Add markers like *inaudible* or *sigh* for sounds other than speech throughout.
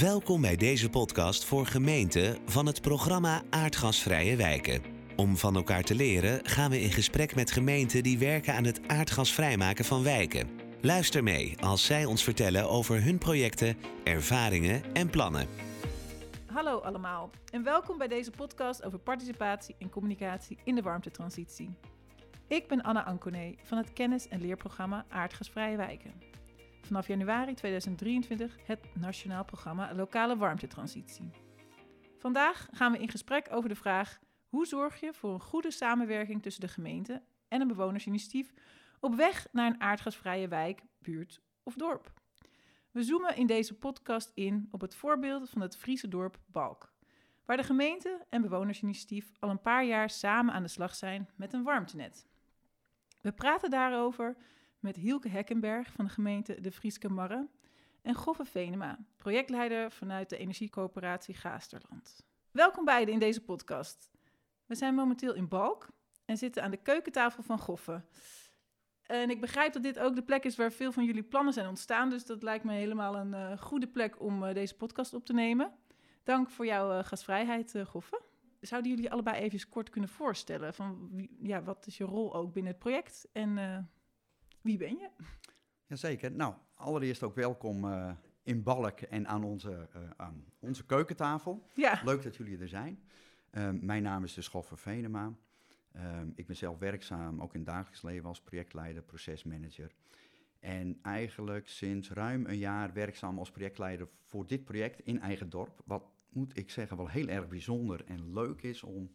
Welkom bij deze podcast voor gemeenten van het programma Aardgasvrije Wijken. Om van elkaar te leren gaan we in gesprek met gemeenten die werken aan het aardgasvrijmaken van wijken. Luister mee als zij ons vertellen over hun projecten, ervaringen en plannen. Hallo allemaal en welkom bij deze podcast over participatie en communicatie in de warmtetransitie. Ik ben Anna Anconé van het kennis- en leerprogramma Aardgasvrije Wijken vanaf januari 2023 het Nationaal Programma Lokale Warmtetransitie. Vandaag gaan we in gesprek over de vraag: hoe zorg je voor een goede samenwerking tussen de gemeente en een bewonersinitiatief op weg naar een aardgasvrije wijk, buurt of dorp? We zoomen in deze podcast in op het voorbeeld van het Friese dorp Balk, waar de gemeente en bewonersinitiatief al een paar jaar samen aan de slag zijn met een warmtenet. We praten daarover met Hielke Hekkenberg van de gemeente De Frieske Marre en Goffe Venema, projectleider vanuit de energiecoöperatie Gaasterland. Welkom beiden in deze podcast. We zijn momenteel in Balk en zitten aan de keukentafel van Goffe. En ik begrijp dat dit ook de plek is waar veel van jullie plannen zijn ontstaan, dus dat lijkt me helemaal een uh, goede plek om uh, deze podcast op te nemen. Dank voor jouw uh, gastvrijheid, Goffe. Zouden jullie allebei even kort kunnen voorstellen van ja, wat is je rol ook binnen het project en wie ben je? Jazeker. Nou, allereerst ook welkom uh, in Balk en aan onze, uh, aan onze keukentafel. Ja. Leuk dat jullie er zijn. Uh, mijn naam is de Schoffer Venema. Ehm, ik ben zelf werkzaam, ook in het dagelijks leven, als projectleider, procesmanager. En eigenlijk sinds ruim een jaar werkzaam als projectleider voor dit project in eigen dorp. Wat moet ik zeggen, wel heel erg bijzonder en leuk is om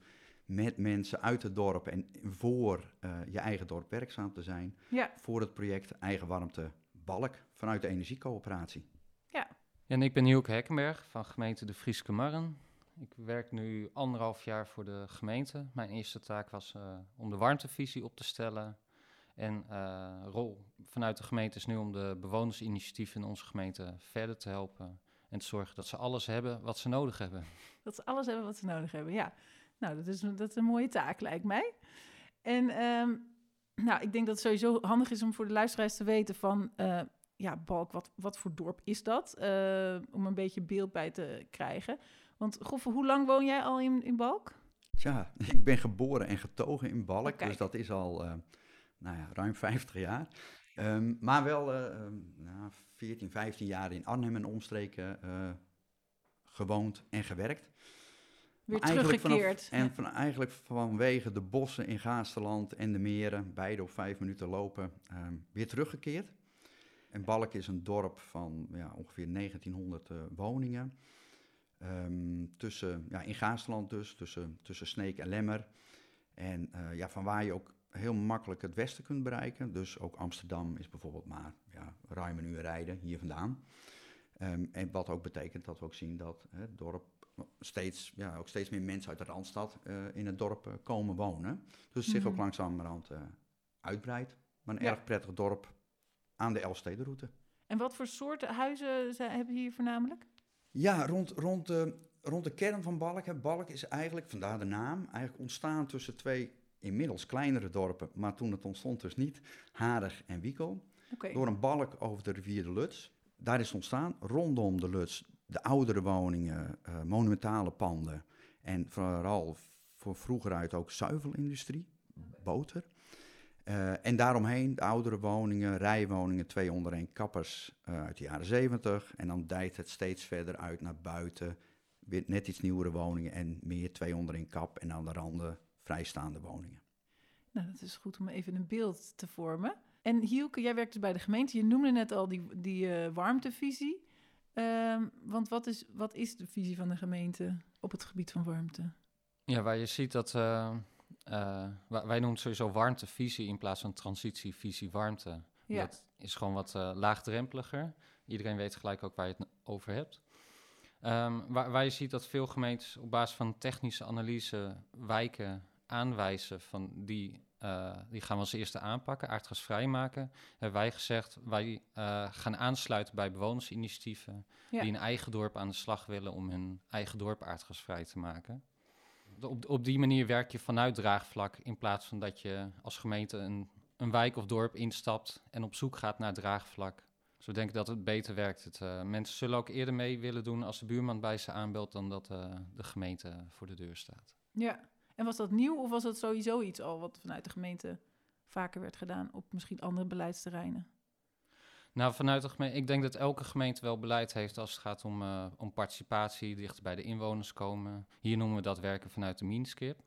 met mensen uit het dorp en voor uh, je eigen dorp werkzaam te zijn. Ja. Voor het project Eigen Warmte Balk vanuit de Energiecoöperatie. Ja. En ik ben Hielke Hekkenberg van gemeente De Frieske Marren. Ik werk nu anderhalf jaar voor de gemeente. Mijn eerste taak was uh, om de warmtevisie op te stellen. En uh, rol vanuit de gemeente is nu om de bewonersinitiatieven in onze gemeente verder te helpen. En te zorgen dat ze alles hebben wat ze nodig hebben. Dat ze alles hebben wat ze nodig hebben, ja. Nou, dat is, dat is een mooie taak, lijkt mij. En um, nou, ik denk dat het sowieso handig is om voor de luisteraars te weten van... Uh, ja, Balk, wat, wat voor dorp is dat? Uh, om een beetje beeld bij te krijgen. Want Goffe, hoe lang woon jij al in, in Balk? Tja, *laughs* ik ben geboren en getogen in Balk. Oh, dus dat is al uh, nou ja, ruim 50 jaar. Um, maar wel nou, 14, 15 jaar in Arnhem en omstreken gewoond en gewerkt. Weer teruggekeerd. Vanaf, en van, eigenlijk vanwege de bossen in Gaasterland en de meren, beide op vijf minuten lopen, um, weer teruggekeerd. En Balk is een dorp van ja, ongeveer 1900 uh, woningen. Um, tussen, ja, in Gaasterland dus, tussen, tussen Sneek en Lemmer. En uh, ja, van waar je ook heel makkelijk het westen kunt bereiken. Dus ook Amsterdam is bijvoorbeeld maar ja, ruim een uur rijden hier vandaan. Um, en wat ook betekent dat we ook zien dat hè, het dorp steeds, ja, ook steeds meer mensen uit de Randstad uh, in het dorp uh, komen wonen. Dus het zich Mhm. ook langzamerhand uh, uitbreidt. Maar een Ja. erg prettig dorp aan de Elfstedenroute. En wat voor soorten huizen zijn, hebben hier voornamelijk? Ja, rond, rond, de, rond de kern van Balk. Hè. Balk is eigenlijk, vandaar de naam, eigenlijk ontstaan tussen twee inmiddels kleinere dorpen. Maar toen het ontstond dus niet, Harig en Wiekel. Door een balk over de rivier de Luts. Daar is ontstaan, rondom de Luts, de oudere woningen, uh, monumentale panden. En vooral voor vroeger uit ook zuivelindustrie, boter. Uh, en daaromheen de oudere woningen, rijwoningen, twee onder één kappers uh, uit de jaren zeventig. En dan dijt het steeds verder uit naar buiten. Weer net iets nieuwere woningen en meer twee onder één kap. En aan de randen vrijstaande woningen. Nou, dat is goed om even een beeld te vormen. En Hielke, jij werkt dus bij de gemeente. Je noemde net al die, die uh, warmtevisie. Um, want wat is, wat is de visie van de gemeente op het gebied van warmte? Ja, waar je ziet dat... Uh, uh, wij noemen het sowieso warmtevisie in plaats van transitievisie warmte. Ja. Dat is gewoon wat uh, laagdrempeliger. Iedereen weet gelijk ook waar je het over hebt. Um, waar, waar je ziet dat veel gemeentes op basis van technische analyse wijken aanwijzen van die uh, die gaan we als eerste aanpakken, aardgasvrij maken. Hebben wij gezegd, wij uh, gaan aansluiten bij bewonersinitiatieven Ja. die een eigen dorp aan de slag willen om hun eigen dorp aardgasvrij te maken. Op, op die manier werk je vanuit draagvlak in plaats van dat je als gemeente een, een wijk of dorp instapt en op zoek gaat naar draagvlak. Dus we denken dat het beter werkt. Het, uh, mensen zullen ook eerder mee willen doen als de buurman bij ze aanbelt dan dat de gemeente voor de deur staat. Ja, en was dat nieuw of was dat sowieso iets al wat vanuit de gemeente vaker werd gedaan op misschien andere beleidsterreinen? Nou, vanuit de gemeente, ik denk dat elke gemeente wel beleid heeft als het gaat om, uh, om participatie, dichter bij de inwoners komen. Hier noemen we dat werken vanuit de meanskip.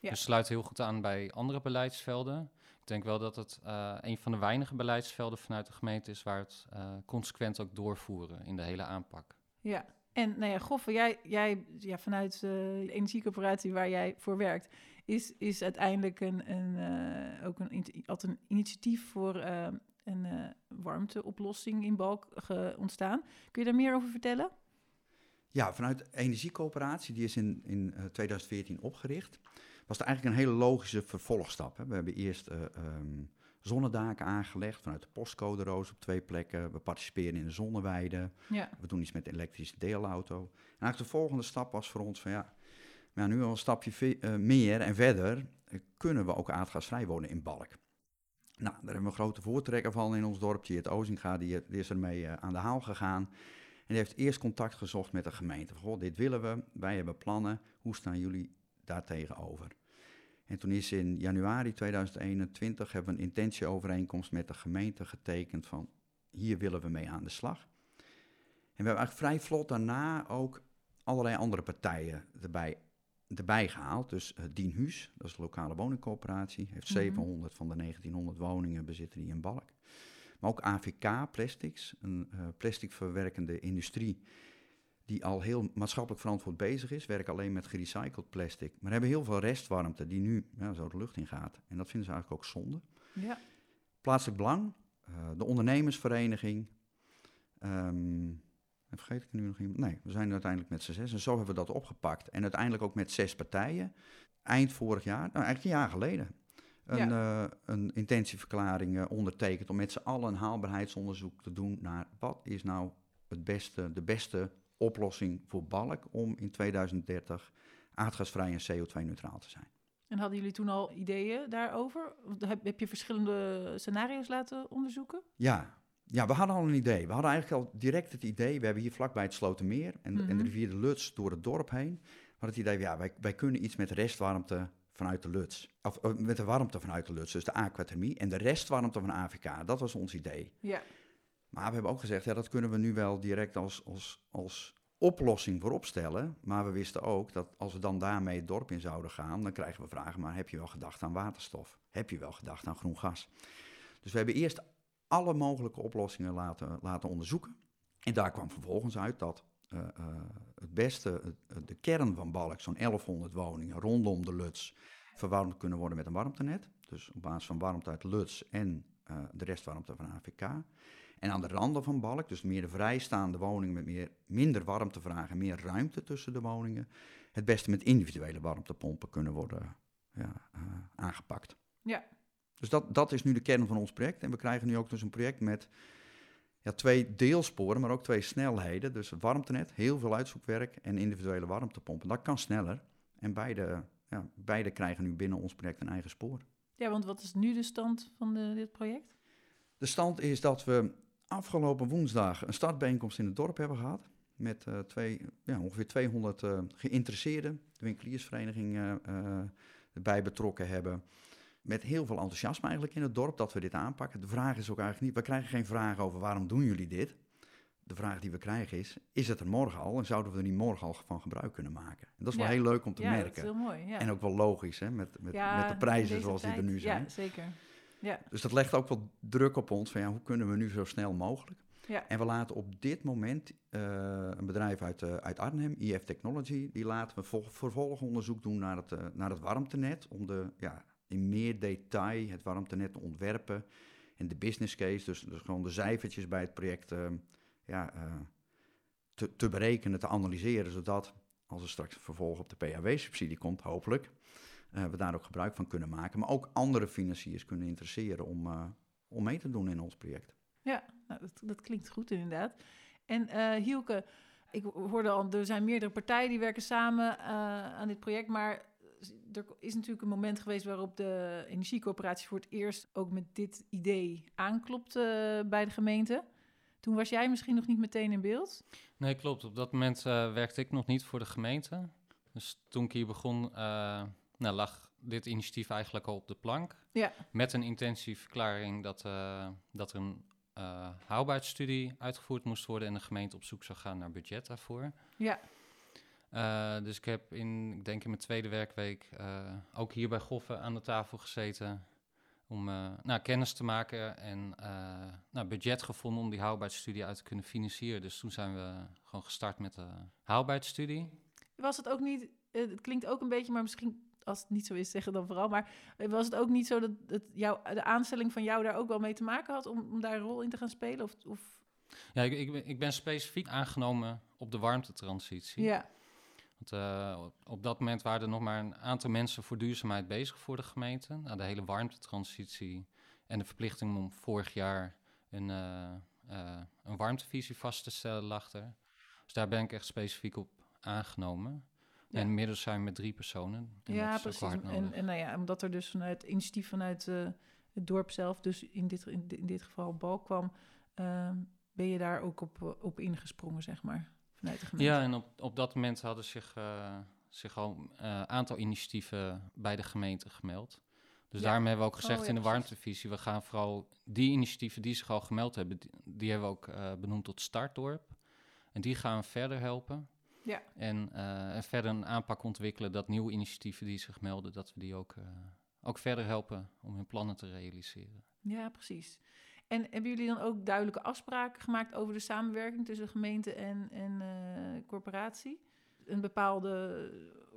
Ja. Dus sluit heel goed aan bij andere beleidsvelden. Ik denk wel dat het uh, een van de weinige beleidsvelden vanuit de gemeente is waar het uh, consequent ook doorvoeren in de hele aanpak. Ja, en nou ja, Goffe, jij, jij ja, vanuit de energiecoöperatie waar jij voor werkt, is, is uiteindelijk een, een, uh, ook een, een initiatief voor een uh, warmteoplossing in Balk ontstaan. Kun je daar meer over vertellen? Ja, vanuit Energiecoöperatie, die is in, in uh, 2014 opgericht, was het eigenlijk een hele logische vervolgstap. Hè. We hebben eerst um, zonnedaken aangelegd vanuit de postcode roos op twee plekken. We participeren in de zonneweide. Ja. We doen iets met een elektrische deelauto. En eigenlijk de volgende stap was voor ons van ja, maar nu al een stapje uh, meer en verder kunnen we ook aardgasvrij wonen in Balk. Nou, daar hebben we een grote voortrekker van in ons dorpje, het Ozinga, die, die is ermee uh, aan de haal gegaan. En die heeft eerst contact gezocht met de gemeente. Goh, dit willen we, wij hebben plannen, hoe staan jullie daar tegenover? En toen is in januari 2021 hebben we een intentieovereenkomst met de gemeente getekend van hier willen we mee aan de slag. En we hebben eigenlijk vrij vlot daarna ook allerlei andere partijen erbij erbij gehaald. Dus uh, dat is de lokale woningcorporatie, heeft mm -hmm. 700 van de 1900 woningen bezitten die in Balk. Maar ook AVK Plastics, een uh, plastic verwerkende industrie die al heel maatschappelijk verantwoord bezig is, werken alleen met gerecycled plastic. Maar hebben heel veel restwarmte die nu ja, zo de lucht in gaat. En dat vinden ze eigenlijk ook zonde. Ja. Plaatselijk Belang, uh, de ondernemersvereniging, um, en vergeet ik er nu nog iemand? Nee, we zijn uiteindelijk met z'n zes. En zo hebben we dat opgepakt. En uiteindelijk ook met zes partijen. Eind vorig jaar, nou eigenlijk een jaar geleden. Een, ja. uh, een intentieverklaring uh, ondertekend om met z'n allen een haalbaarheidsonderzoek te doen naar wat is nou het beste, de beste oplossing voor balk om in 2030 aardgasvrij en CO2-neutraal te zijn. En hadden jullie toen al ideeën daarover? Heb, heb je verschillende scenario's laten onderzoeken? Ja, ja, we hadden al een idee. We hadden eigenlijk al direct het idee. We hebben hier vlakbij het Slotermeer en, en de rivier de Luts door het dorp heen. Hadden het idee, ja, wij, wij kunnen iets met restwarmte vanuit de Luts. Of uh, met de warmte vanuit de Luts, dus de aquathermie. En de restwarmte van AVK, dat was ons idee. Ja. Maar we hebben ook gezegd, ja, dat kunnen we nu wel direct als, als, als oplossing voorop stellen. Maar we wisten ook dat als we dan daarmee het dorp in zouden gaan, dan krijgen we vragen, maar heb je wel gedacht aan waterstof? Heb je wel gedacht aan groen gas? Dus we hebben eerst alle mogelijke oplossingen laten, laten onderzoeken. En daar kwam vervolgens uit dat uh, uh, het beste, de kern van Balk, zo'n 1100 woningen rondom de Luts, verwarmd kunnen worden met een warmtenet. Dus op basis van warmte uit Luts en de restwarmte van AVK. En aan de randen van Balk, dus meer de vrijstaande woningen met meer, minder warmtevraag meer ruimte tussen de woningen, het beste met individuele warmtepompen kunnen worden ja, aangepakt. Ja, dus dat, dat is nu de kern van ons project. En we krijgen nu ook dus een project met ja, twee deelsporen, maar ook twee snelheden. Dus het warmtenet, heel veel uitzoekwerk en individuele warmtepompen. Dat kan sneller. En beide, ja, beide krijgen nu binnen ons project een eigen spoor. Ja, want wat is nu de stand van de, dit project? De stand is dat we afgelopen woensdag een startbijeenkomst in het dorp hebben gehad. Met uh, twee, ja, ongeveer 200 uh, geïnteresseerden, de winkeliersvereniging uh, erbij betrokken hebben met heel veel enthousiasme eigenlijk in het dorp dat we dit aanpakken. De vraag is ook eigenlijk niet, we krijgen geen vraag over waarom doen jullie dit. De vraag die we krijgen is, is het er morgen al en zouden we er niet morgen al van gebruik kunnen maken? En dat is ja. wel heel leuk om te ja, merken. Dat is heel mooi, ja. En ook wel logisch, hè, met, met, met de prijzen zoals tijd. die er nu zijn. Ja, zeker. Ja. Dus dat legt ook wel druk op ons van ja, hoe kunnen we nu zo snel mogelijk? Ja. En we laten op dit moment uh, een bedrijf uit, uh, uit Arnhem, IF Technology, die laten we vol, vervolgonderzoek doen naar het, uh, naar het warmtenet om de ja, in meer detail het warmtenet te ontwerpen en de business case, dus, dus gewoon de cijfertjes bij het project ja, te, te, berekenen, te analyseren, zodat als er straks vervolg op de PHW-subsidie komt, hopelijk, uh, we daar ook gebruik van kunnen maken, maar ook andere financiers kunnen interesseren om, om mee te doen in ons project. Ja, nou, dat, dat klinkt goed inderdaad. En Hielke, ik hoorde al, er zijn meerdere partijen die werken samen aan dit project, maar er is natuurlijk een moment geweest waarop de energiecoöperatie voor het eerst ook met dit idee aanklopt uh, bij de gemeente. Toen was jij misschien nog niet meteen in beeld. Nee, klopt. Op dat moment uh, werkte ik nog niet voor de gemeente. Dus toen ik hier begon, uh, nou, lag dit initiatief eigenlijk al op de plank. Ja. Met een intentieverklaring dat, uh, dat er een haalbaarheidsstudie uitgevoerd moest worden en de gemeente op zoek zou gaan naar budget daarvoor. Ja. dus ik heb in, ik denk in mijn tweede werkweek, ook hier bij Goffen aan de tafel gezeten om uh, nou, kennis te maken en uh, nou, budget gevonden om die haalbaarheidsstudie uit te kunnen financieren. Dus toen zijn we gewoon gestart met de haalbaarheidsstudie. Was het ook niet, uh, het klinkt ook een beetje, maar misschien als het niet zo is, zeggen dan vooral. Maar was het ook niet zo dat het jou, de aanstelling van jou daar ook wel mee te maken had om, om daar een rol in te gaan spelen? Of, of... Ja, ik, ik, ik ben specifiek aangenomen op de warmtetransitie. Ja. Want, uh, op dat moment waren er nog maar een aantal mensen voor duurzaamheid bezig voor de gemeente. Nou, de hele warmtetransitie en de verplichting om vorig jaar een, uh, uh, een warmtevisie vast te stellen lag er. Dus daar ben ik echt specifiek op aangenomen. Ja. En inmiddels zijn we met drie personen. En ja, precies. En, en nou ja, omdat er dus vanuit initiatief vanuit het dorp zelf, dus in dit, in, in dit geval Bal kwam, ehm, ben je daar ook op, op ingesprongen, zeg maar. Ja, en op, op dat moment hadden zich, uh, zich al een aantal initiatieven bij de gemeente gemeld. Dus ja. daarom hebben we ook gezegd oh, ja, in de warmtevisie, we gaan vooral die initiatieven die zich al gemeld hebben, die, die hebben we ook benoemd tot startdorp. En die gaan we verder helpen. Ja. En, en, verder een aanpak ontwikkelen dat nieuwe initiatieven die zich melden, dat we die ook, ook verder helpen om hun plannen te realiseren. Ja, precies. En hebben jullie dan ook duidelijke afspraken gemaakt over de samenwerking tussen gemeente en, en uh, corporatie? Een bepaalde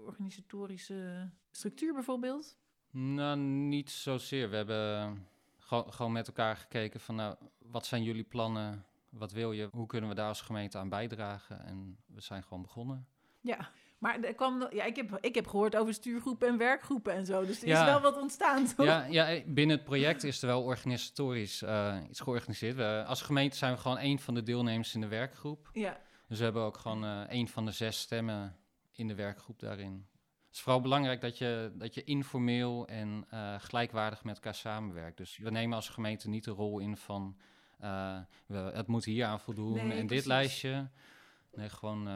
organisatorische structuur bijvoorbeeld? Nou, niet zozeer. We hebben gewoon, gewoon met elkaar gekeken van nou, wat zijn jullie plannen? Wat wil je? Hoe kunnen we daar als gemeente aan bijdragen? En we zijn gewoon begonnen. Ja, maar er kwam, ja, ik, heb, ik heb gehoord over stuurgroepen en werkgroepen en zo. Dus er is wel wat ontstaan. Toch? Ja, ja, binnen het project is er wel organisatorisch uh, iets georganiseerd. We, als gemeente zijn we gewoon één van de deelnemers in de werkgroep. Ja. Dus we hebben ook gewoon uh, één van de zes stemmen in de werkgroep daarin. Het is vooral belangrijk dat je, dat je informeel en uh, gelijkwaardig met elkaar samenwerkt. Dus we nemen als gemeente niet de rol in van we, het moet hier aan voldoen Nee, en dit lijstje. Nee, gewoon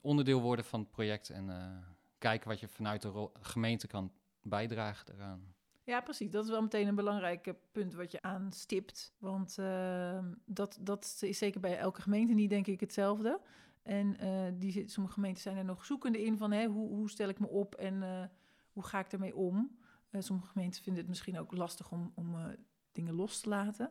onderdeel worden van het project en uh, kijken wat je vanuit de gemeente kan bijdragen daaraan. Ja, precies. Dat is wel meteen een belangrijk punt wat je aanstipt. Want uh, dat, dat is zeker bij elke gemeente niet, denk ik, hetzelfde. En uh, die, sommige gemeenten zijn er nog zoekende in van hè, hoe, hoe stel ik me op en hoe ga ik ermee om. sommige gemeenten vinden het misschien ook lastig om, om dingen los te laten.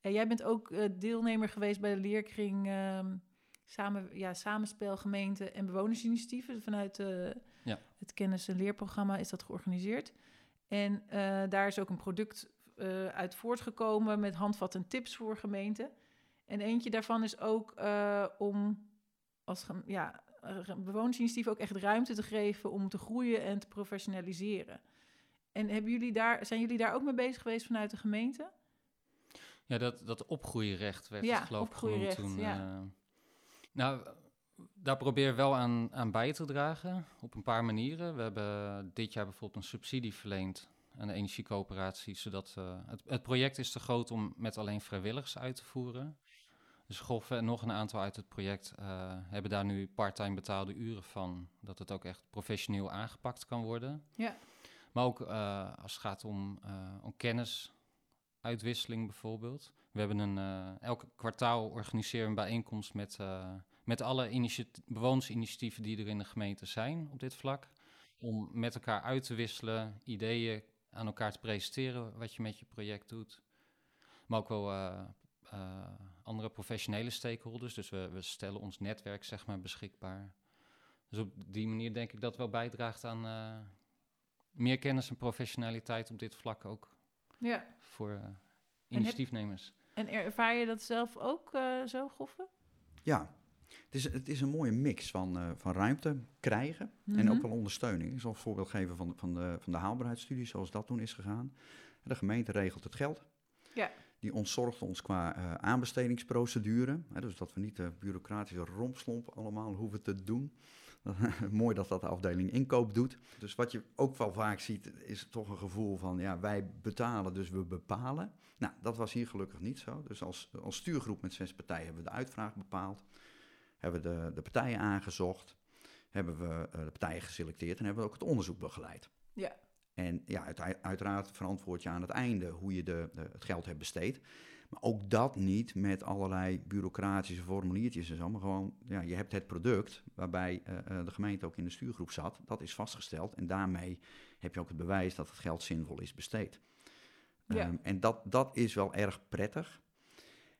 En jij bent ook deelnemer geweest bij de leerkring ehm, samen, ja, samenspel gemeente en bewonersinitiatieven. Vanuit uh, ja. het kennis- en leerprogramma is dat georganiseerd. En uh, daar is ook een product uit voortgekomen met handvat en tips voor gemeenten. En eentje daarvan is ook om als ja, bewonersinitiatief ook echt ruimte te geven om te groeien en te professionaliseren. En hebben jullie daar, zijn jullie daar ook mee bezig geweest vanuit de gemeente? Ja, dat, dat opgroeirecht werd ja, het geloof ik genoemd toen. ja. Nou, daar proberen we wel aan, aan bij te dragen op een paar manieren. We hebben dit jaar bijvoorbeeld een subsidie verleend aan de energiecoöperatie, zodat uh, het, het, project is te groot om met alleen vrijwilligers uit te voeren. Dus Goffen en nog een aantal uit het project uh, hebben daar nu parttime betaalde uren van, dat het ook echt professioneel aangepakt kan worden. Ja. Maar ook uh, als het gaat om, om kennisuitwisseling bijvoorbeeld. We hebben een, uh, elk kwartaal organiseren een bijeenkomst met, uh, met alle bewonersinitiatieven die er in de gemeente zijn op dit vlak. Om met elkaar uit te wisselen, ideeën aan elkaar te presenteren wat je met je project doet. Maar ook wel uh, andere professionele stakeholders. Dus we, we stellen ons netwerk zeg maar beschikbaar. Dus op die manier denk ik dat wel bijdraagt aan meer kennis en professionaliteit op dit vlak ook. Ja. Voor initiatiefnemers. En ervaar je dat zelf ook uh, zo, Goffen? Ja, het is, het is een mooie mix van, uh, van ruimte krijgen Mhm. mm -hmm. en ook wel ondersteuning. Ik zal een voorbeeld geven van, van, de, van de haalbaarheidsstudie, zoals dat toen is gegaan. De gemeente regelt het geld. Ja. Die ontzorgt ons qua uh, aanbestedingsprocedure. Hè, dus dat we niet de bureaucratische rompslomp allemaal hoeven te doen. *laughs* Mooi dat dat de afdeling inkoop doet. Dus wat je ook wel vaak ziet, is toch een gevoel van ja, wij betalen, dus we bepalen. Nou, dat was hier gelukkig niet zo. Dus als, als stuurgroep met zes partijen hebben we de uitvraag bepaald. Hebben we de, de partijen aangezocht. Hebben we uh, de partijen geselecteerd en hebben we ook het onderzoek begeleid. Ja. En ja, uit, uiteraard verantwoord je aan het einde hoe je de, de, het geld hebt besteed. Maar ook dat niet met allerlei bureaucratische formuliertjes en zo. Maar gewoon, ja, je hebt het product waarbij uh, de gemeente ook in de stuurgroep zat. Dat is vastgesteld. En daarmee heb je ook het bewijs dat het geld zinvol is besteed. Ja. Um, en dat, dat is wel erg prettig.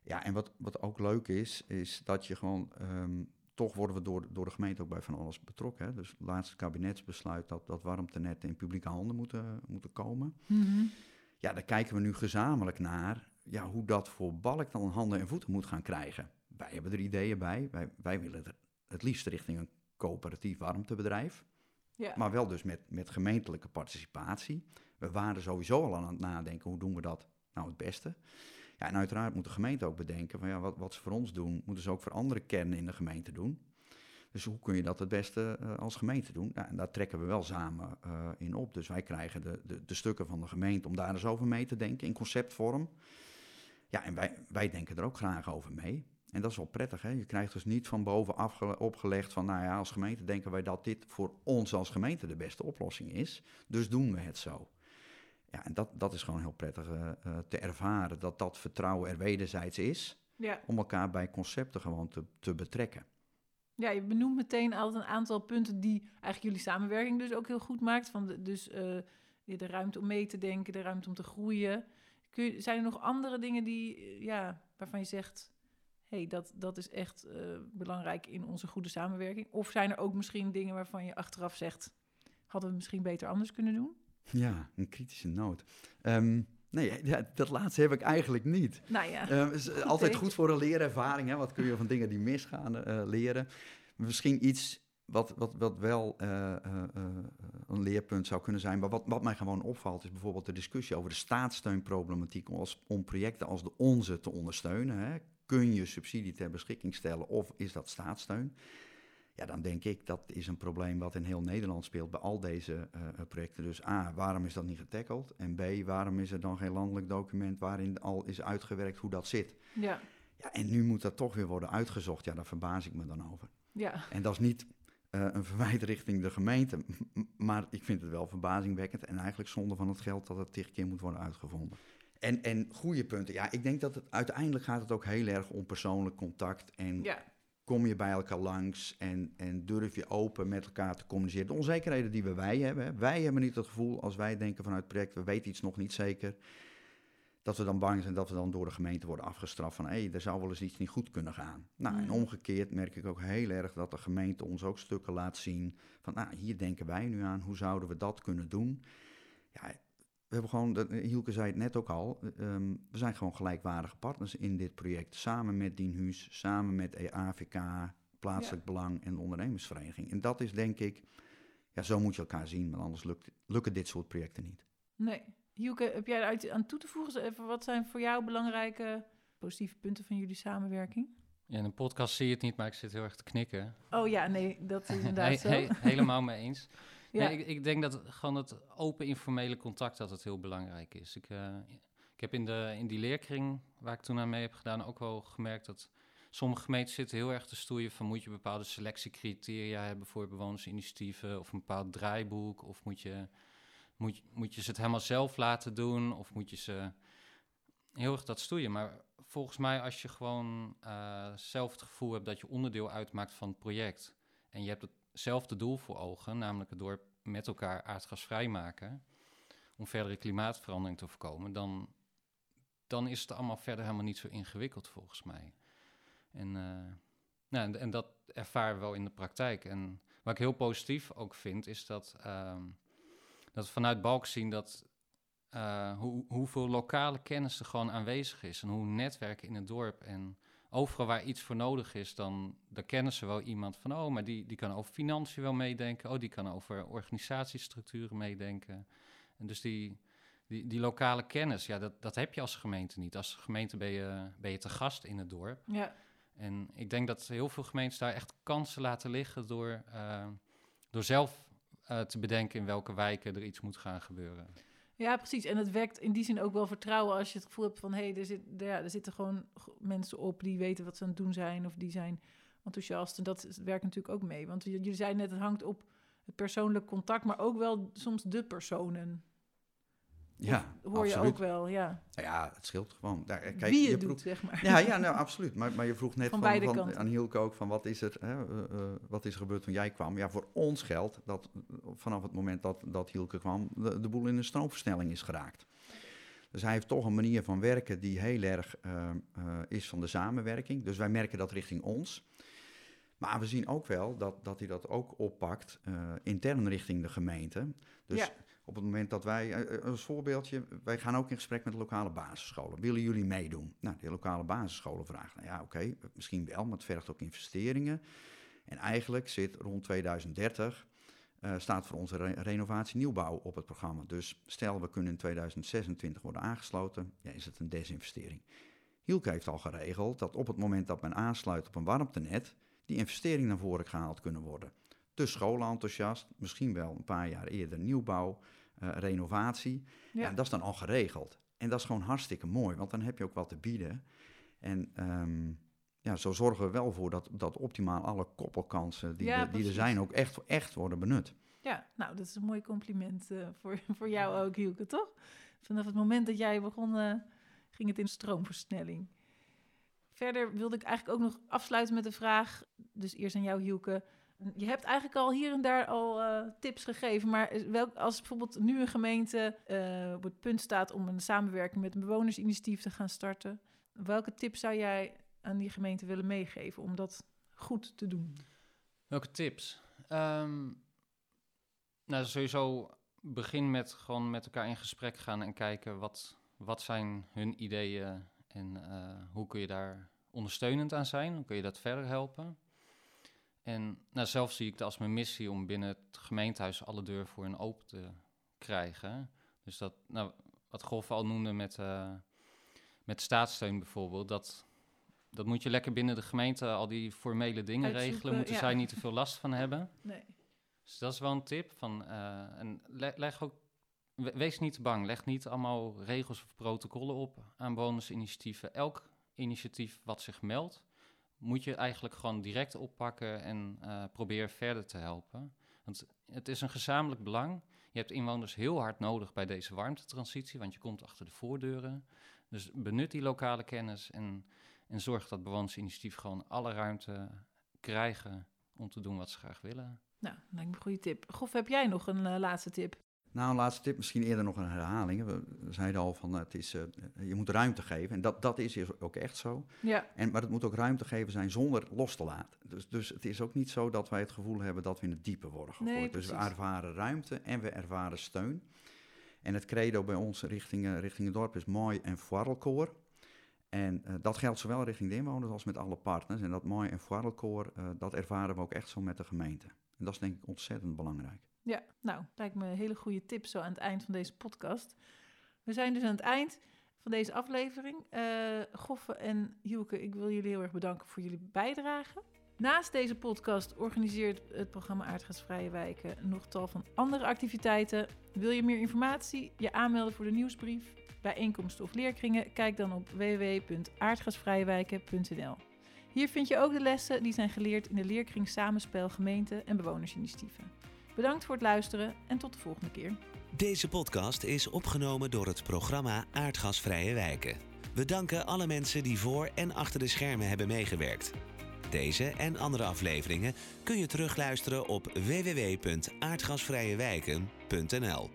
Ja, en wat, wat ook leuk is, is dat je gewoon... Um, toch worden we door, door de gemeente ook bij van alles betrokken. Hè? Dus het laatste kabinetsbesluit dat, dat warmtenetten in publieke handen moeten, moeten komen. Mm -hmm. Ja, daar kijken we nu gezamenlijk naar ja, hoe dat voor Balk dan handen en voeten moet gaan krijgen. Wij hebben er ideeën bij. Wij, wij willen het, het liefst richting een coöperatief warmtebedrijf. Ja. Maar wel dus met, met gemeentelijke participatie. We waren sowieso al aan het nadenken, hoe doen we dat nou het beste? Ja, en uiteraard moet de gemeente ook bedenken van ja, wat, wat ze voor ons doen, moeten ze ook voor andere kernen in de gemeente doen. Dus hoe kun je dat het beste uh, als gemeente doen? Nou, en daar trekken we wel samen uh, in op. Dus wij krijgen de, de, de, stukken van de gemeente om daar eens over mee te denken in conceptvorm. Ja, en wij, wij denken er ook graag over mee. En dat is wel prettig. Hè? Je krijgt dus niet van bovenaf opgelegd van, nou ja, als gemeente denken wij dat dit voor ons als gemeente de beste oplossing is. Dus doen we het zo. Ja, en dat, dat is gewoon heel prettig uh, uh, te ervaren, dat dat vertrouwen er wederzijds is. Ja. Om elkaar bij concepten gewoon te, te betrekken. Ja, je benoemt meteen altijd een aantal punten die eigenlijk jullie samenwerking dus ook heel goed maakt. Van de, dus uh, de ruimte om mee te denken, de ruimte om te groeien. Kun je, zijn er nog andere dingen die, ja, waarvan je zegt, hey, dat, dat is echt belangrijk in onze goede samenwerking? Of zijn er ook misschien dingen waarvan je achteraf zegt, hadden we misschien beter anders kunnen doen? Ja, een kritische noot. Um, nee, dat laatste heb ik eigenlijk niet. Nou ja. Uh, is goed altijd goed voor een leerervaring. Hè? Wat kun je van dingen die misgaan uh, leren? Misschien iets wat, wat, wat wel uh, een leerpunt zou kunnen zijn. Maar wat, wat mij gewoon opvalt is bijvoorbeeld de discussie over de staatssteunproblematiek. Als, om projecten als de onze te ondersteunen. Hè? Kun je subsidie ter beschikking stellen of is dat staatssteun? Ja, dan denk ik dat is een probleem wat in heel Nederland speelt bij al deze uh, projecten. Dus A, waarom is dat niet getackled? En B, waarom is er dan geen landelijk document waarin al is uitgewerkt hoe dat zit? Ja. Ja, en nu moet dat toch weer worden uitgezocht. Ja, daar verbaas ik me dan over. Ja. En dat is niet uh, een verwijt richting de gemeente, maar ik vind het wel verbazingwekkend en eigenlijk zonde van het geld dat het tig keer moet worden uitgevonden. En, en goede punten. Ja, ik denk dat het uiteindelijk gaat het ook heel erg om persoonlijk contact en ja kom je bij elkaar langs en, en durf je open met elkaar te communiceren. De onzekerheden die we wij hebben, wij hebben niet het gevoel als wij denken vanuit het project, we weten iets nog niet zeker, dat we dan bang zijn dat we dan door de gemeente worden afgestraft van hé, hey, er zou wel eens iets niet goed kunnen gaan. Nou, Mm. en omgekeerd merk ik ook heel erg dat de gemeente ons ook stukken laat zien van nou, hier denken wij nu aan, hoe zouden we dat kunnen doen? Ja, we hebben gewoon, dat, Hielke zei het net ook al, um, we zijn gewoon gelijkwaardige partners in dit project. Samen met Dienhuis, samen met E AVK, Plaatselijk ja. Belang en de ondernemersvereniging. En dat is denk ik, ja, zo moet je elkaar zien, want anders lukt, lukken dit soort projecten niet. Nee. Hielke, heb jij er aan toe te voegen? Even, wat zijn voor jou belangrijke positieve punten van jullie samenwerking? Ja, in een podcast zie je het niet, maar ik zit heel erg te knikken. Oh ja, nee, dat is *laughs* inderdaad he, zo. He, helemaal mee eens. *laughs* Ja. Nee, ik, ik, denk dat gewoon het open informele contact dat het heel belangrijk is. Ik, uh, ik heb in, de, in die leerkring waar ik toen aan mee heb gedaan ook wel gemerkt dat sommige gemeenten zitten heel erg te stoeien van moet je bepaalde selectiecriteria hebben voor bewonersinitiatieven of een bepaald draaiboek of moet je, moet, moet je ze het helemaal zelf laten doen of moet je ze heel erg dat stoeien. Maar volgens mij als je gewoon uh, zelf het gevoel hebt dat je onderdeel uitmaakt van het project en je hebt het hetzelfde doel voor ogen, namelijk het dorp met elkaar aardgasvrij maken, om verdere klimaatverandering te voorkomen, dan, dan is het allemaal verder helemaal niet zo ingewikkeld volgens mij. En, uh, nou, en, dat ervaren we wel in de praktijk. En wat ik heel positief ook vind, is dat, uh, dat we vanuit Balk zien dat uh, hoe, hoeveel lokale kennis er gewoon aanwezig is en hoe netwerken in het dorp en overal waar iets voor nodig is, dan, dan kennen ze wel iemand van, oh, maar die, die kan over financiën wel meedenken, oh, die kan over organisatiestructuren meedenken. En dus die, die, die lokale kennis, ja, dat, dat heb je als gemeente niet. Als gemeente ben je, ben je te gast in het dorp. Ja, En ik denk dat heel veel gemeentes daar echt kansen laten liggen door, eh, door zelf eh, te bedenken in welke wijken er iets moet gaan gebeuren. ja, precies. En het wekt in die zin ook wel vertrouwen als je het gevoel hebt van... hé, hey, er, ja, er zitten gewoon mensen op die weten wat ze aan het doen zijn... of die zijn enthousiast. En dat werkt natuurlijk ook mee. Want jullie zeiden net, het hangt op het persoonlijk contact... maar ook wel soms de personen. Ja, Hoor je ook wel, ja. Nou ja, het scheelt gewoon. Ja, kijk, Wie je doet, zeg maar. Ja, ja *laughs* nou, absoluut. Maar, maar je vroeg net Van aan Hielke ook van wat is er, hè, eh, eh, wat is er gebeurd toen jij kwam? Ja, voor ons geldt dat eh, vanaf het moment dat, dat Hielke kwam, de, de boel in een stroomversnelling is geraakt. Dus hij heeft toch een manier van werken die heel erg is van de samenwerking. Dus wij merken dat richting ons. Maar we zien ook wel dat, dat hij dat ook oppakt intern richting de gemeente. Dus Ja. Op het moment dat wij, eh, eh, als voorbeeldje, wij gaan ook in gesprek met de lokale basisscholen. Willen jullie meedoen? Nou, de lokale basisscholen vragen, nou ja, oké, misschien wel, maar het vergt ook investeringen. En eigenlijk zit rond 2030, eh, staat voor onze re- renovatie nieuwbouw op het programma. Dus stel, we kunnen in 2026 worden aangesloten, ja, is het een desinvestering. Hielke heeft al geregeld dat op het moment dat men aansluit op een warmtenet, die investeringen naar voren gehaald kunnen worden. De scholen enthousiast, misschien wel een paar jaar eerder nieuwbouw, eh, renovatie. Ja. Dat is dan al geregeld. En dat is gewoon hartstikke mooi, want dan heb je ook wat te bieden. En ehm, ja, zo zorgen we wel voor dat, dat optimaal alle koppelkansen die, Ja, er, die er zijn ook echt, echt worden benut. Ja, nou, dat is een mooi compliment eh, voor, voor jou ook, Hielke, toch? Vanaf het moment dat jij begon, eh, ging het in stroomversnelling. Verder wilde ik eigenlijk ook nog afsluiten met de vraag, dus eerst aan jou, Hielke. Je hebt eigenlijk al hier en daar al eh, tips gegeven, maar als bijvoorbeeld nu een gemeente eh, op het punt staat om een samenwerking met een bewonersinitiatief te gaan starten, welke tips zou jij aan die gemeente willen meegeven om dat goed te doen? Welke tips? Ehm, nou, sowieso begin met gewoon met elkaar in gesprek gaan en kijken wat, wat zijn hun ideeën en eh, hoe kun je daar ondersteunend aan zijn? Hoe kun je dat verder helpen? En nou, zelf zie ik het als mijn missie om binnen het gemeentehuis alle deuren voor hen open te krijgen. Dus dat, nou, wat Golf al noemde met, eh, met staatssteun bijvoorbeeld, dat, dat moet je lekker binnen de gemeente al die formele dingen Uitzoeken, regelen. Moeten ja. zij niet te veel last van hebben. *laughs* Nee. Dus dat is wel een tip. Van, eh, en le- leg ook, we- wees niet bang. Leg niet allemaal regels of protocollen op aan bonusinitiatieven. Elk initiatief wat zich meldt, moet je eigenlijk gewoon direct oppakken en eh probeer verder te helpen. Want het is een gezamenlijk belang. Je hebt inwoners heel hard nodig bij deze warmtetransitie, want je komt achter de voordeuren. Dus benut die lokale kennis en, en zorg dat bewonersinitiatieven gewoon alle ruimte krijgen om te doen wat ze graag willen. Nou, lijkt me een goede tip. Gof, heb jij nog een eh, laatste tip? Nou, een laatste tip, misschien eerder nog een herhaling. We zeiden al van, het is, eh, je moet ruimte geven. En dat, dat is ook echt zo. Ja, En, maar het moet ook ruimte geven zijn zonder los te laten. Dus, dus het is ook niet zo dat wij het gevoel hebben dat we in het diepe worden gegooid. Nee, dus we ervaren ruimte en we ervaren steun. En het credo bij ons richting, eh, richting het dorp is mooi en foirelkoor. En eh, dat geldt zowel richting de inwoners als met alle partners. En dat mooi en foirelkoor, eh dat ervaren we ook echt zo met de gemeente. En dat is denk ik ontzettend belangrijk. Ja, nou, lijkt me een hele goede tip zo aan het eind van deze podcast. We zijn dus aan het eind van deze aflevering. Eh Goffe en Hielke, ik wil jullie heel erg bedanken voor jullie bijdrage. Naast deze podcast organiseert het programma Aardgasvrije Wijken nog tal van andere activiteiten. Wil je meer informatie, je aanmelden voor de nieuwsbrief, bijeenkomsten of leerkringen? Kijk dan op www.aardgasvrijewijken.nl. Hier vind je ook de lessen die zijn geleerd in de leerkring Samenspel Gemeente en Bewonersinitiatieven. Bedankt voor het luisteren en tot de volgende keer. Deze podcast is opgenomen door het programma Aardgasvrije Wijken. We danken alle mensen die voor en achter de schermen hebben meegewerkt. Deze en andere afleveringen kun je terugluisteren op www.aardgasvrijewijken.nl.